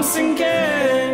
once again.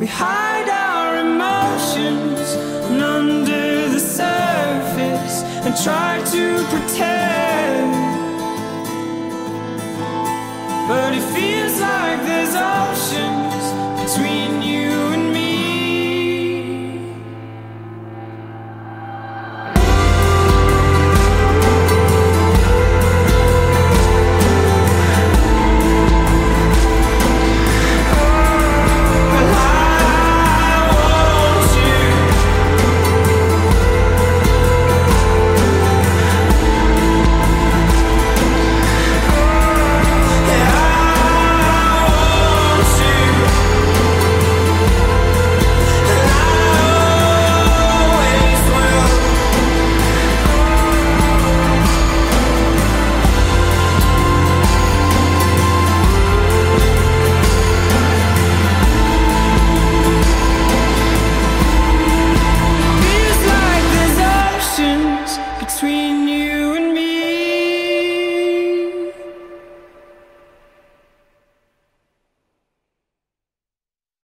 We hide our emotions under the surface and try to pretend.